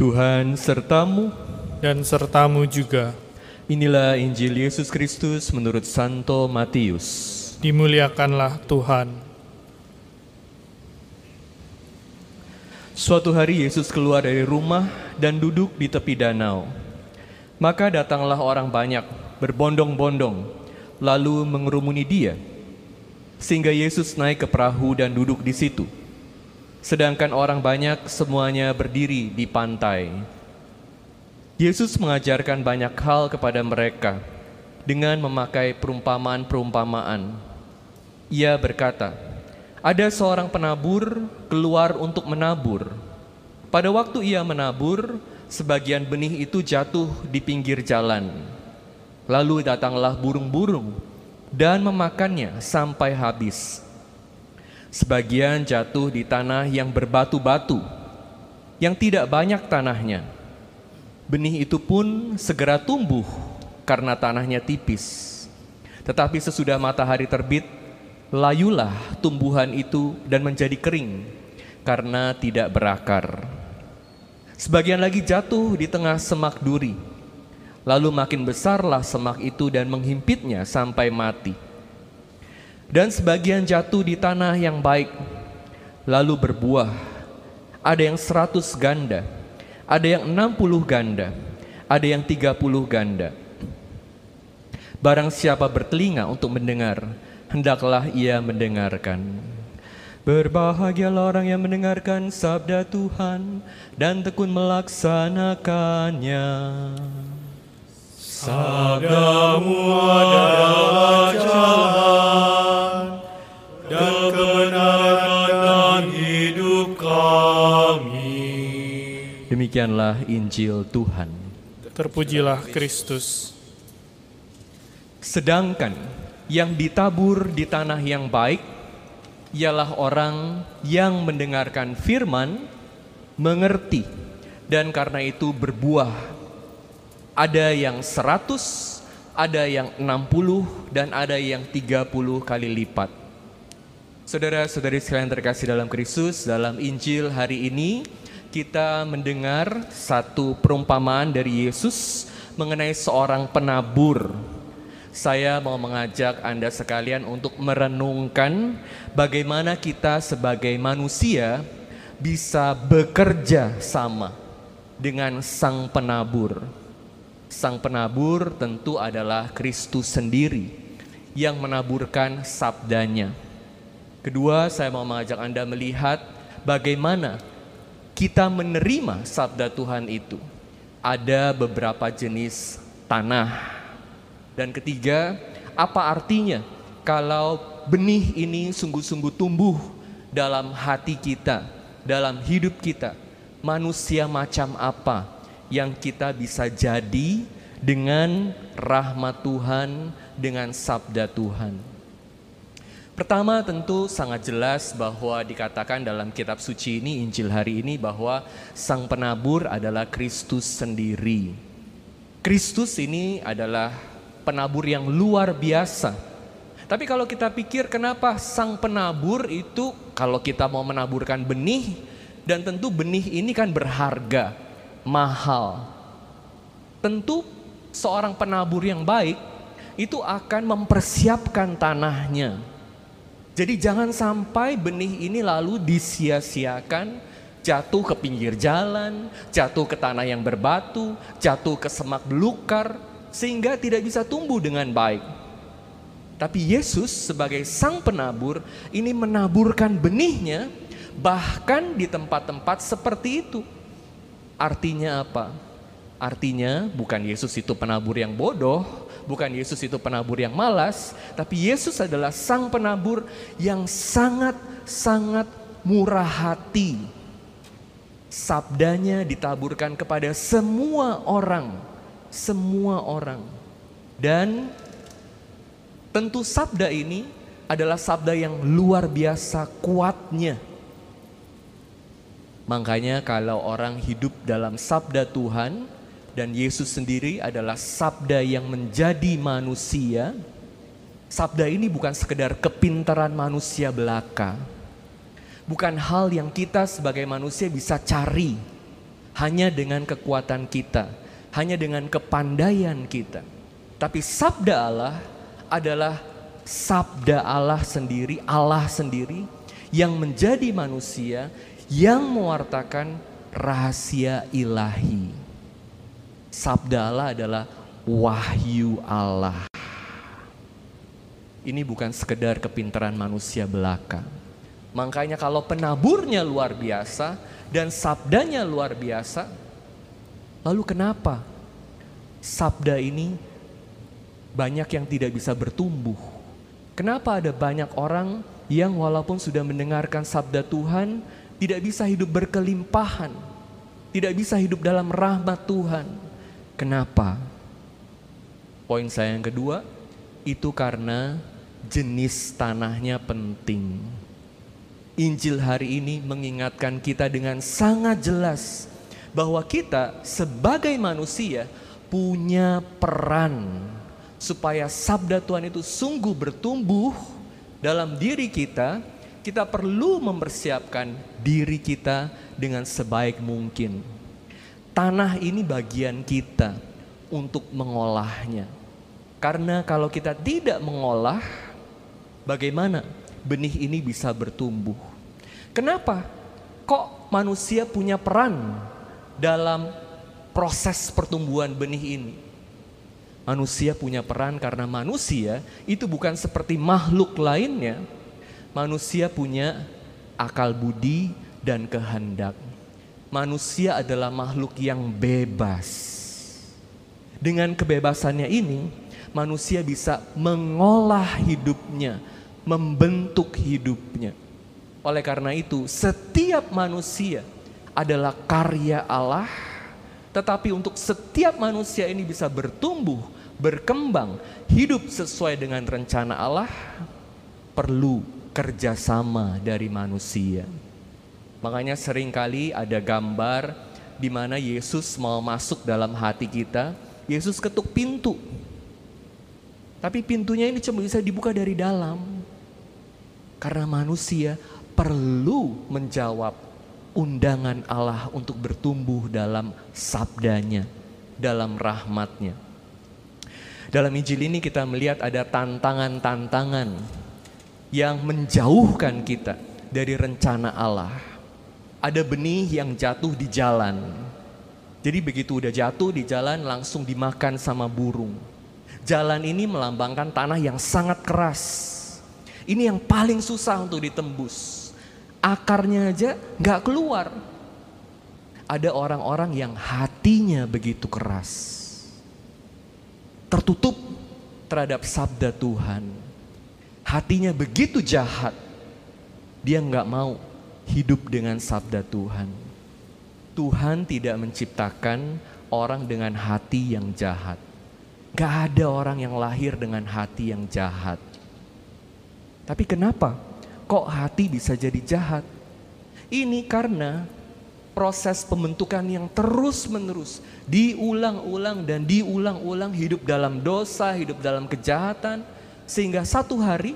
Tuhan sertamu, dan sertamu juga. inilah Injil Yesus Kristus menurut Santo Matius. Dimuliakanlah Tuhan. Suatu hari Yesus keluar dari rumah dan duduk di tepi danau. Maka datanglah orang banyak berbondong-bondong lalu mengerumuni dia. Sehingga Yesus naik ke perahu dan duduk di situ. Sedangkan orang banyak semuanya berdiri di pantai. Yesus mengajarkan banyak hal kepada mereka dengan memakai perumpamaan-perumpamaan. Ia berkata, "Ada seorang penabur keluar untuk menabur. Pada waktu ia menabur, sebagian benih itu jatuh di pinggir jalan. Lalu datanglah burung-burung dan memakannya sampai habis." Sebagian jatuh di tanah yang berbatu-batu, yang tidak banyak tanahnya. Benih itu pun segera tumbuh karena tanahnya tipis. Tetapi sesudah matahari terbit, layulah tumbuhan itu dan menjadi kering karena tidak berakar. Sebagian lagi jatuh di tengah semak duri. Lalu makin besarlah semak itu dan menghimpitnya sampai mati. Dan sebagian jatuh di tanah yang baik, lalu berbuah. Ada yang seratus ganda, ada yang enam puluh ganda, ada yang tiga puluh ganda. Barang siapa bertelinga untuk mendengar, hendaklah ia mendengarkan. Berbahagialah orang yang mendengarkan sabda Tuhan dan tekun melaksanakannya. Sabdamu adalah jalan Demikianlah Injil Tuhan. Terpujilah Kristus. Sedangkan yang ditabur di tanah yang baik ialah orang yang mendengarkan firman, mengerti, dan karena itu berbuah. Ada yang seratus, ada yang enam puluh, dan ada yang tiga puluh kali lipat. Saudara-saudari sekalian terkasih dalam Kristus, dalam Injil hari ini kita mendengar satu perumpamaan dari Yesus mengenai seorang penabur saya mau mengajak Anda sekalian untuk merenungkan bagaimana kita sebagai manusia bisa bekerja sama dengan Sang Penabur. Sang Penabur tentu adalah Kristus sendiri yang menaburkan sabdanya. Kedua, saya mau mengajak Anda melihat bagaimana kita menerima sabda Tuhan itu. Ada beberapa jenis tanah dan ketiga, apa artinya kalau benih ini sungguh-sungguh tumbuh dalam hati kita, dalam hidup kita? Manusia macam apa yang kita bisa jadi dengan rahmat Tuhan, dengan sabda Tuhan? Pertama tentu sangat jelas bahwa dikatakan dalam kitab suci ini, Injil hari ini bahwa sang penabur adalah Kristus sendiri. Kristus ini adalah penabur yang luar biasa. Tapi kalau kita pikir kenapa sang penabur itu kalau kita mau menaburkan benih dan tentu benih ini kan berharga, mahal. Tentu seorang penabur yang baik itu akan mempersiapkan tanahnya. Jadi jangan sampai benih ini lalu disia-siakan, jatuh ke pinggir jalan, jatuh ke tanah yang berbatu, jatuh ke semak belukar, sehingga tidak bisa tumbuh dengan baik. Tapi Yesus sebagai sang penabur ini menaburkan benihnya bahkan di tempat-tempat seperti itu. Artinya apa? Artinya bukan Yesus itu penabur yang bodoh, bukan Yesus itu penabur yang malas, tapi Yesus adalah sang penabur yang sangat-sangat murah hati. Sabdanya ditaburkan kepada semua orang, semua orang. Dan tentu sabda ini adalah sabda yang luar biasa kuatnya. Makanya kalau orang hidup dalam sabda Tuhan dan Yesus sendiri adalah sabda yang menjadi manusia, sabda ini bukan sekedar kepintaran manusia belaka. Bukan hal yang kita sebagai manusia bisa cari. hanya dengan kekuatan kita, hanya dengan kepandaian kita. Tapi sabda Allah adalah sabda Allah sendiri, Allah sendiri yang menjadi manusia yang mewartakan rahasia ilahi. Sabda Allah adalah wahyu Allah. Ini bukan sekedar kepintaran manusia belaka. Makanya kalau penaburnya luar biasa dan sabdanya luar biasa, lalu kenapa sabda ini banyak yang tidak bisa bertumbuh? Kenapa ada banyak orang yang walaupun sudah mendengarkan sabda Tuhan tidak bisa hidup berkelimpahan, tidak bisa hidup dalam rahmat Tuhan? Kenapa? Poin saya yang kedua, itu karena jenis tanahnya penting. Injil hari ini mengingatkan kita dengan sangat jelas bahwa kita sebagai manusia punya peran supaya sabda Tuhan itu sungguh bertumbuh dalam diri kita, kita perlu mempersiapkan diri kita dengan sebaik mungkin. Tanah ini bagian kita untuk mengolahnya. Karena kalau kita tidak mengolah, bagaimana benih ini bisa bertumbuh? Kenapa? Kok manusia punya peran dalam proses pertumbuhan benih ini? Manusia punya peran karena manusia itu bukan seperti makhluk lainnya. Manusia punya akal budi dan kehendak. Manusia adalah makhluk yang bebas. Dengan kebebasannya ini, manusia bisa mengolah hidupnya, membentuk hidupnya. Oleh karena itu, setiap manusia adalah karya Allah, tetapi untuk setiap manusia ini bisa bertumbuh, berkembang, hidup sesuai dengan rencana Allah, perlu kerjasama dari manusia. Makanya sering kali ada gambar di mana Yesus mau masuk dalam hati kita, Yesus ketuk pintu. Tapi pintunya ini cuma bisa dibuka dari dalam. Karena manusia perlu menjawab undangan Allah untuk bertumbuh dalam sabdanya, dalam rahmatnya. Dalam Injil ini kita melihat ada tantangan-tantangan yang menjauhkan kita dari rencana Allah. Ada benih yang jatuh di jalan. Jadi begitu udah jatuh di jalan langsung dimakan sama burung. Jalan ini melambangkan tanah yang sangat keras. Ini yang paling susah untuk ditembus akarnya aja nggak keluar. Ada orang-orang yang hatinya begitu keras, tertutup terhadap sabda Tuhan. Hatinya begitu jahat, dia nggak mau hidup dengan sabda Tuhan. Tuhan tidak menciptakan orang dengan hati yang jahat. Gak ada orang yang lahir dengan hati yang jahat. Tapi kenapa kok hati bisa jadi jahat? Ini karena proses pembentukan yang terus-menerus diulang-ulang dan diulang-ulang hidup dalam dosa, hidup dalam kejahatan sehingga satu hari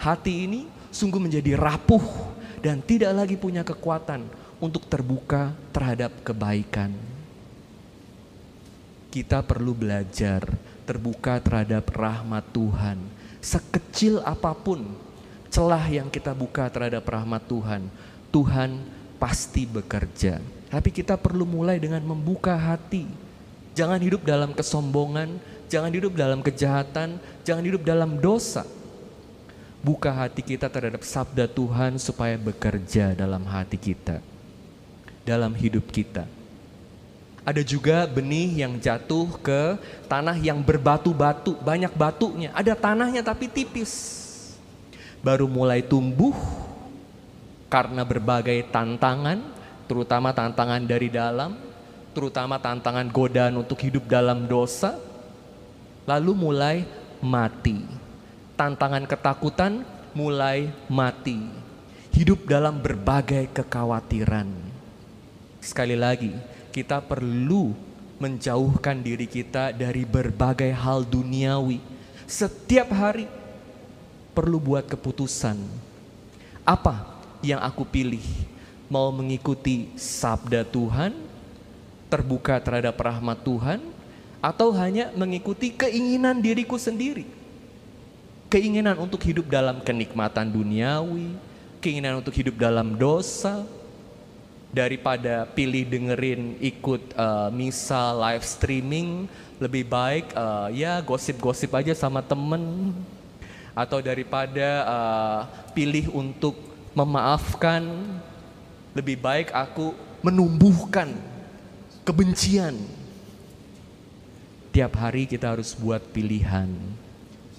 hati ini sungguh menjadi rapuh dan tidak lagi punya kekuatan untuk terbuka terhadap kebaikan. Kita perlu belajar terbuka terhadap rahmat Tuhan, sekecil apa pun celah yang kita buka terhadap rahmat Tuhan, Tuhan pasti bekerja. Tapi kita perlu mulai dengan membuka hati. Jangan hidup dalam kesombongan, jangan hidup dalam kejahatan, jangan hidup dalam dosa. Buka hati kita terhadap sabda Tuhan supaya bekerja dalam hati kita, dalam hidup kita. Ada juga benih yang jatuh ke tanah yang berbatu-batu, banyak batunya. Ada tanahnya tapi tipis baru mulai tumbuh karena berbagai tantangan, terutama tantangan dari dalam, terutama tantangan godaan untuk hidup dalam dosa, lalu mulai mati. Tantangan ketakutan mulai mati. Hidup dalam berbagai kekhawatiran. Sekali lagi, kita perlu menjauhkan diri kita dari berbagai hal duniawi. Setiap hari perlu buat keputusan. Apa yang aku pilih? Mau mengikuti sabda Tuhan terbuka terhadap rahmat Tuhan, atau hanya mengikuti keinginan diriku sendiri. Keinginan untuk hidup dalam kenikmatan duniawi, keinginan untuk hidup dalam dosa, daripada pilih dengerin ikut uh, misa live streaming, lebih baik uh, ya gosip-gosip aja sama temen, atau daripada uh, pilih untuk memaafkan, lebih baik aku menumbuhkan kebencian. Tiap hari kita harus buat pilihan.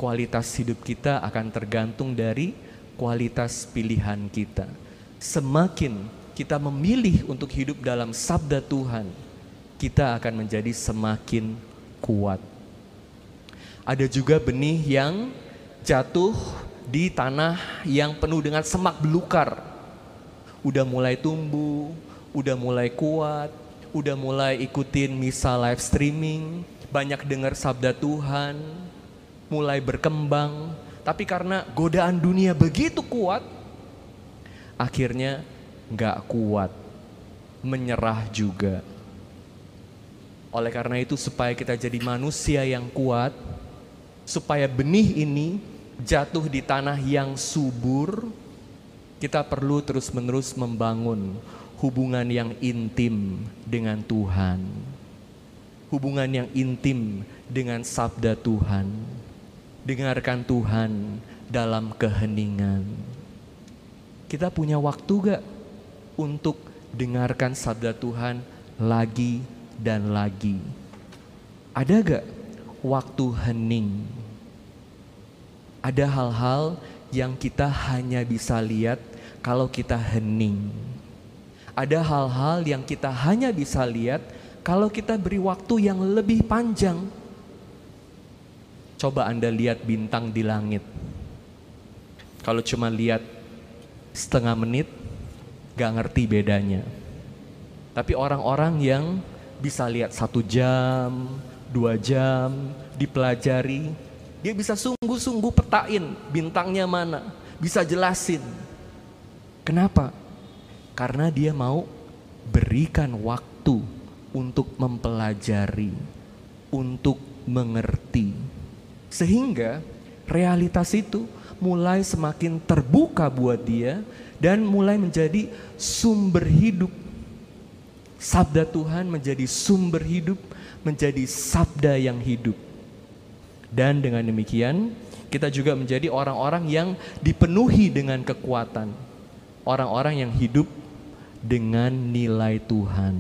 Kualitas hidup kita akan tergantung dari kualitas pilihan kita. Semakin kita memilih untuk hidup dalam sabda Tuhan, kita akan menjadi semakin kuat. Ada juga benih yang jatuh di tanah yang penuh dengan semak belukar. Udah mulai tumbuh, udah mulai kuat, udah mulai ikutin misa live streaming, banyak dengar sabda Tuhan, mulai berkembang, tapi karena godaan dunia begitu kuat, akhirnya nggak kuat, menyerah juga. Oleh karena itu supaya kita jadi manusia yang kuat, supaya benih ini jatuh di tanah yang subur, kita perlu terus-menerus membangun hubungan yang intim dengan Tuhan. Hubungan yang intim dengan sabda Tuhan. Dengarkan Tuhan dalam keheningan. Kita punya waktu gak untuk dengarkan sabda Tuhan lagi dan lagi? Ada gak waktu hening? Ada hal-hal yang kita hanya bisa lihat kalau kita hening ada hal-hal yang kita hanya bisa lihat kalau kita beri waktu yang lebih panjang. Coba Anda lihat bintang di langit. Kalau cuma lihat setengah menit, gak ngerti bedanya. Tapi orang-orang yang bisa lihat satu jam, dua jam, dipelajari, dia bisa sungguh-sungguh petain bintangnya mana, bisa jelasin. Kenapa? Karena dia mau berikan waktu untuk mempelajari, untuk mengerti. Sehingga realitas itu mulai semakin terbuka buat dia dan mulai menjadi sumber hidup. Sabda Tuhan menjadi sumber hidup, menjadi sabda yang hidup. Dan dengan demikian, kita juga menjadi orang-orang yang dipenuhi dengan kekuatan. Orang-orang yang hidup dengan nilai Tuhan,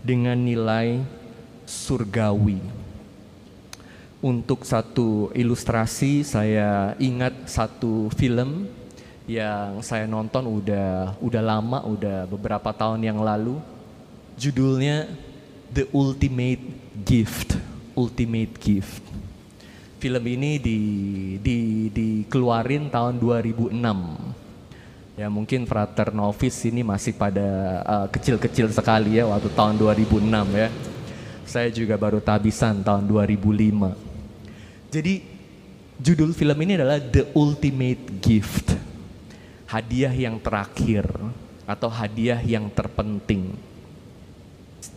dengan nilai surgawi. Untuk satu ilustrasi saya ingat satu film yang saya nonton udah udah lama, udah beberapa tahun yang lalu. Judulnya The Ultimate Gift. Ultimate Gift. Film ini di, di dikeluarin tahun 2006 Ya mungkin frater novice ini masih pada uh, kecil-kecil uh, sekali ya waktu tahun 2006 ya. Saya juga baru tabisan tahun 2005. Jadi judul film ini adalah The Ultimate Gift. Hadiah yang terakhir atau hadiah yang terpenting.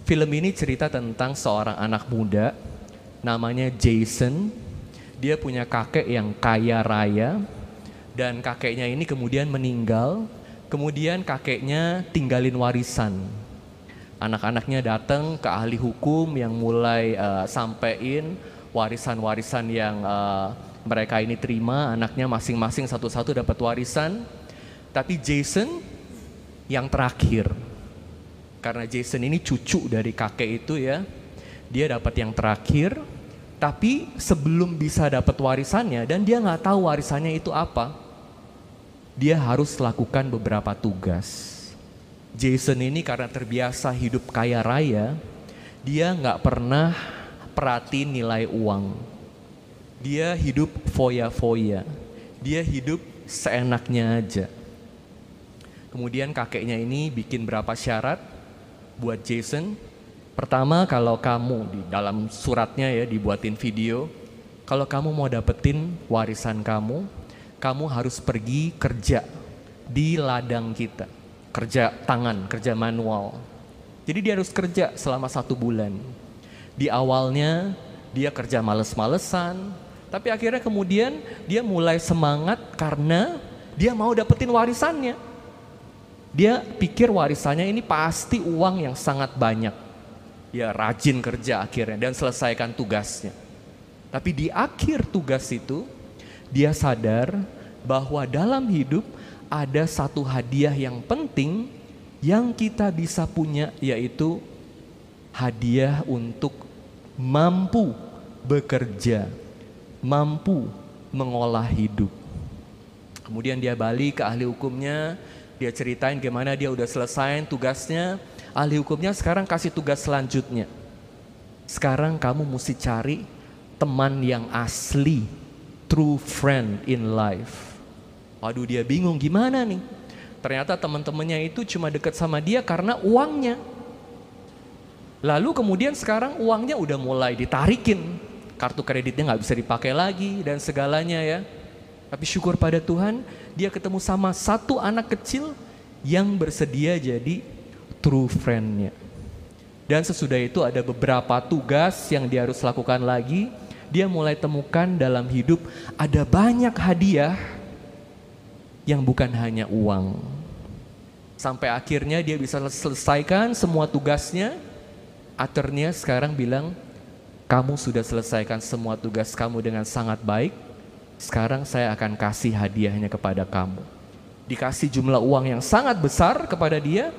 Film ini cerita tentang seorang anak muda namanya Jason. Dia punya kakek yang kaya raya, dan kakeknya ini kemudian meninggal, kemudian kakeknya tinggalin warisan. Anak-anaknya datang ke ahli hukum yang mulai uh, sampein warisan-warisan yang uh, mereka ini terima, anaknya masing-masing satu-satu dapat warisan. Tapi Jason yang terakhir. Karena Jason ini cucu dari kakek itu ya. Dia dapat yang terakhir, tapi sebelum bisa dapat warisannya dan dia nggak tahu warisannya itu apa, dia harus lakukan beberapa tugas. Jason ini karena terbiasa hidup kaya raya, dia nggak pernah perhatiin nilai uang. Dia hidup foya-foya, dia hidup seenaknya aja. Kemudian kakeknya ini bikin berapa syarat buat Jason. Pertama kalau kamu di dalam suratnya ya dibuatin video, kalau kamu mau dapetin warisan kamu, kamu harus pergi kerja di ladang kita. Kerja tangan, kerja manual. Jadi dia harus kerja selama satu bulan. Di awalnya dia kerja males-malesan, tapi akhirnya kemudian dia mulai semangat karena dia mau dapetin warisannya. Dia pikir warisannya ini pasti uang yang sangat banyak. Ya rajin kerja akhirnya dan selesaikan tugasnya. Tapi di akhir tugas itu dia sadar bahwa dalam hidup ada satu hadiah yang penting yang kita bisa punya yaitu hadiah untuk mampu bekerja, mampu mengolah hidup. Kemudian dia balik ke ahli hukumnya, dia ceritain gimana dia udah selesai tugasnya. Ahli hukumnya sekarang kasih tugas selanjutnya. Sekarang kamu mesti cari teman yang asli, true friend in life. Waduh dia bingung gimana nih? Ternyata teman-temannya itu cuma dekat sama dia karena uangnya. Lalu kemudian sekarang uangnya udah mulai ditarikin. Kartu kreditnya nggak bisa dipakai lagi dan segalanya ya. Tapi syukur pada Tuhan dia ketemu sama satu anak kecil yang bersedia jadi true friendnya. Dan sesudah itu ada beberapa tugas yang dia harus lakukan lagi. Dia mulai temukan dalam hidup ada banyak hadiah yang bukan hanya uang. Sampai akhirnya dia bisa selesaikan semua tugasnya. Aternya sekarang bilang, kamu sudah selesaikan semua tugas kamu dengan sangat baik. Sekarang saya akan kasih hadiahnya kepada kamu. Dikasih jumlah uang yang sangat besar kepada dia.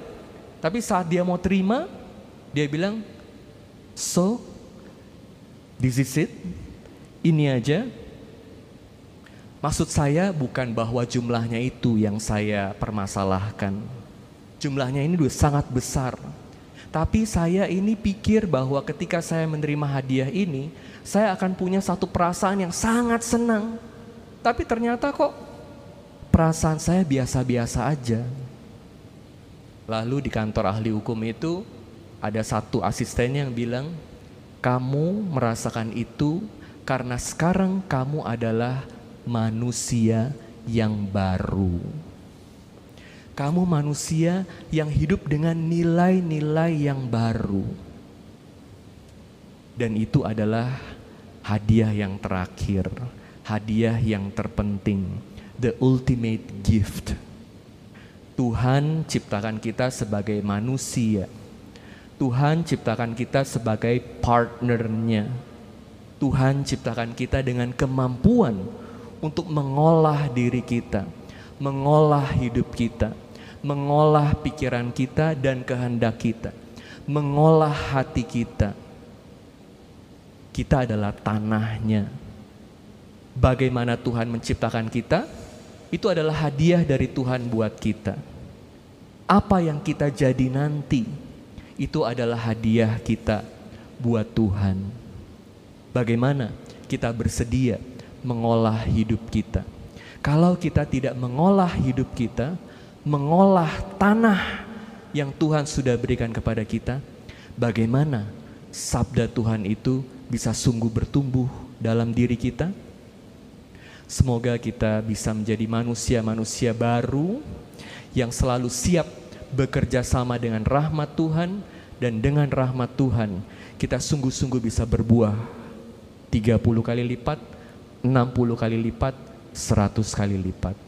Tapi saat dia mau terima, dia bilang, so this is it. Ini aja Maksud saya bukan bahwa jumlahnya itu yang saya permasalahkan. Jumlahnya ini sudah sangat besar. Tapi saya ini pikir bahwa ketika saya menerima hadiah ini, saya akan punya satu perasaan yang sangat senang. Tapi ternyata kok perasaan saya biasa-biasa aja. Lalu di kantor ahli hukum itu ada satu asisten yang bilang, "Kamu merasakan itu karena sekarang kamu adalah manusia yang baru. Kamu manusia yang hidup dengan nilai-nilai yang baru. Dan itu adalah hadiah yang terakhir, hadiah yang terpenting, the ultimate gift. Tuhan ciptakan kita sebagai manusia. Tuhan ciptakan kita sebagai partnernya. Tuhan ciptakan kita dengan kemampuan untuk mengolah diri kita, mengolah hidup kita, mengolah pikiran kita dan kehendak kita, mengolah hati kita. Kita adalah tanahnya. Bagaimana Tuhan menciptakan kita? Itu adalah hadiah dari Tuhan buat kita. Apa yang kita jadi nanti, itu adalah hadiah kita buat Tuhan. Bagaimana kita bersedia mengolah hidup kita. Kalau kita tidak mengolah hidup kita, mengolah tanah yang Tuhan sudah berikan kepada kita, bagaimana sabda Tuhan itu bisa sungguh bertumbuh dalam diri kita? Semoga kita bisa menjadi manusia-manusia baru yang selalu siap bekerja sama dengan rahmat Tuhan dan dengan rahmat Tuhan kita sungguh-sungguh bisa berbuah 30 kali lipat 60 kali lipat, 100 kali lipat.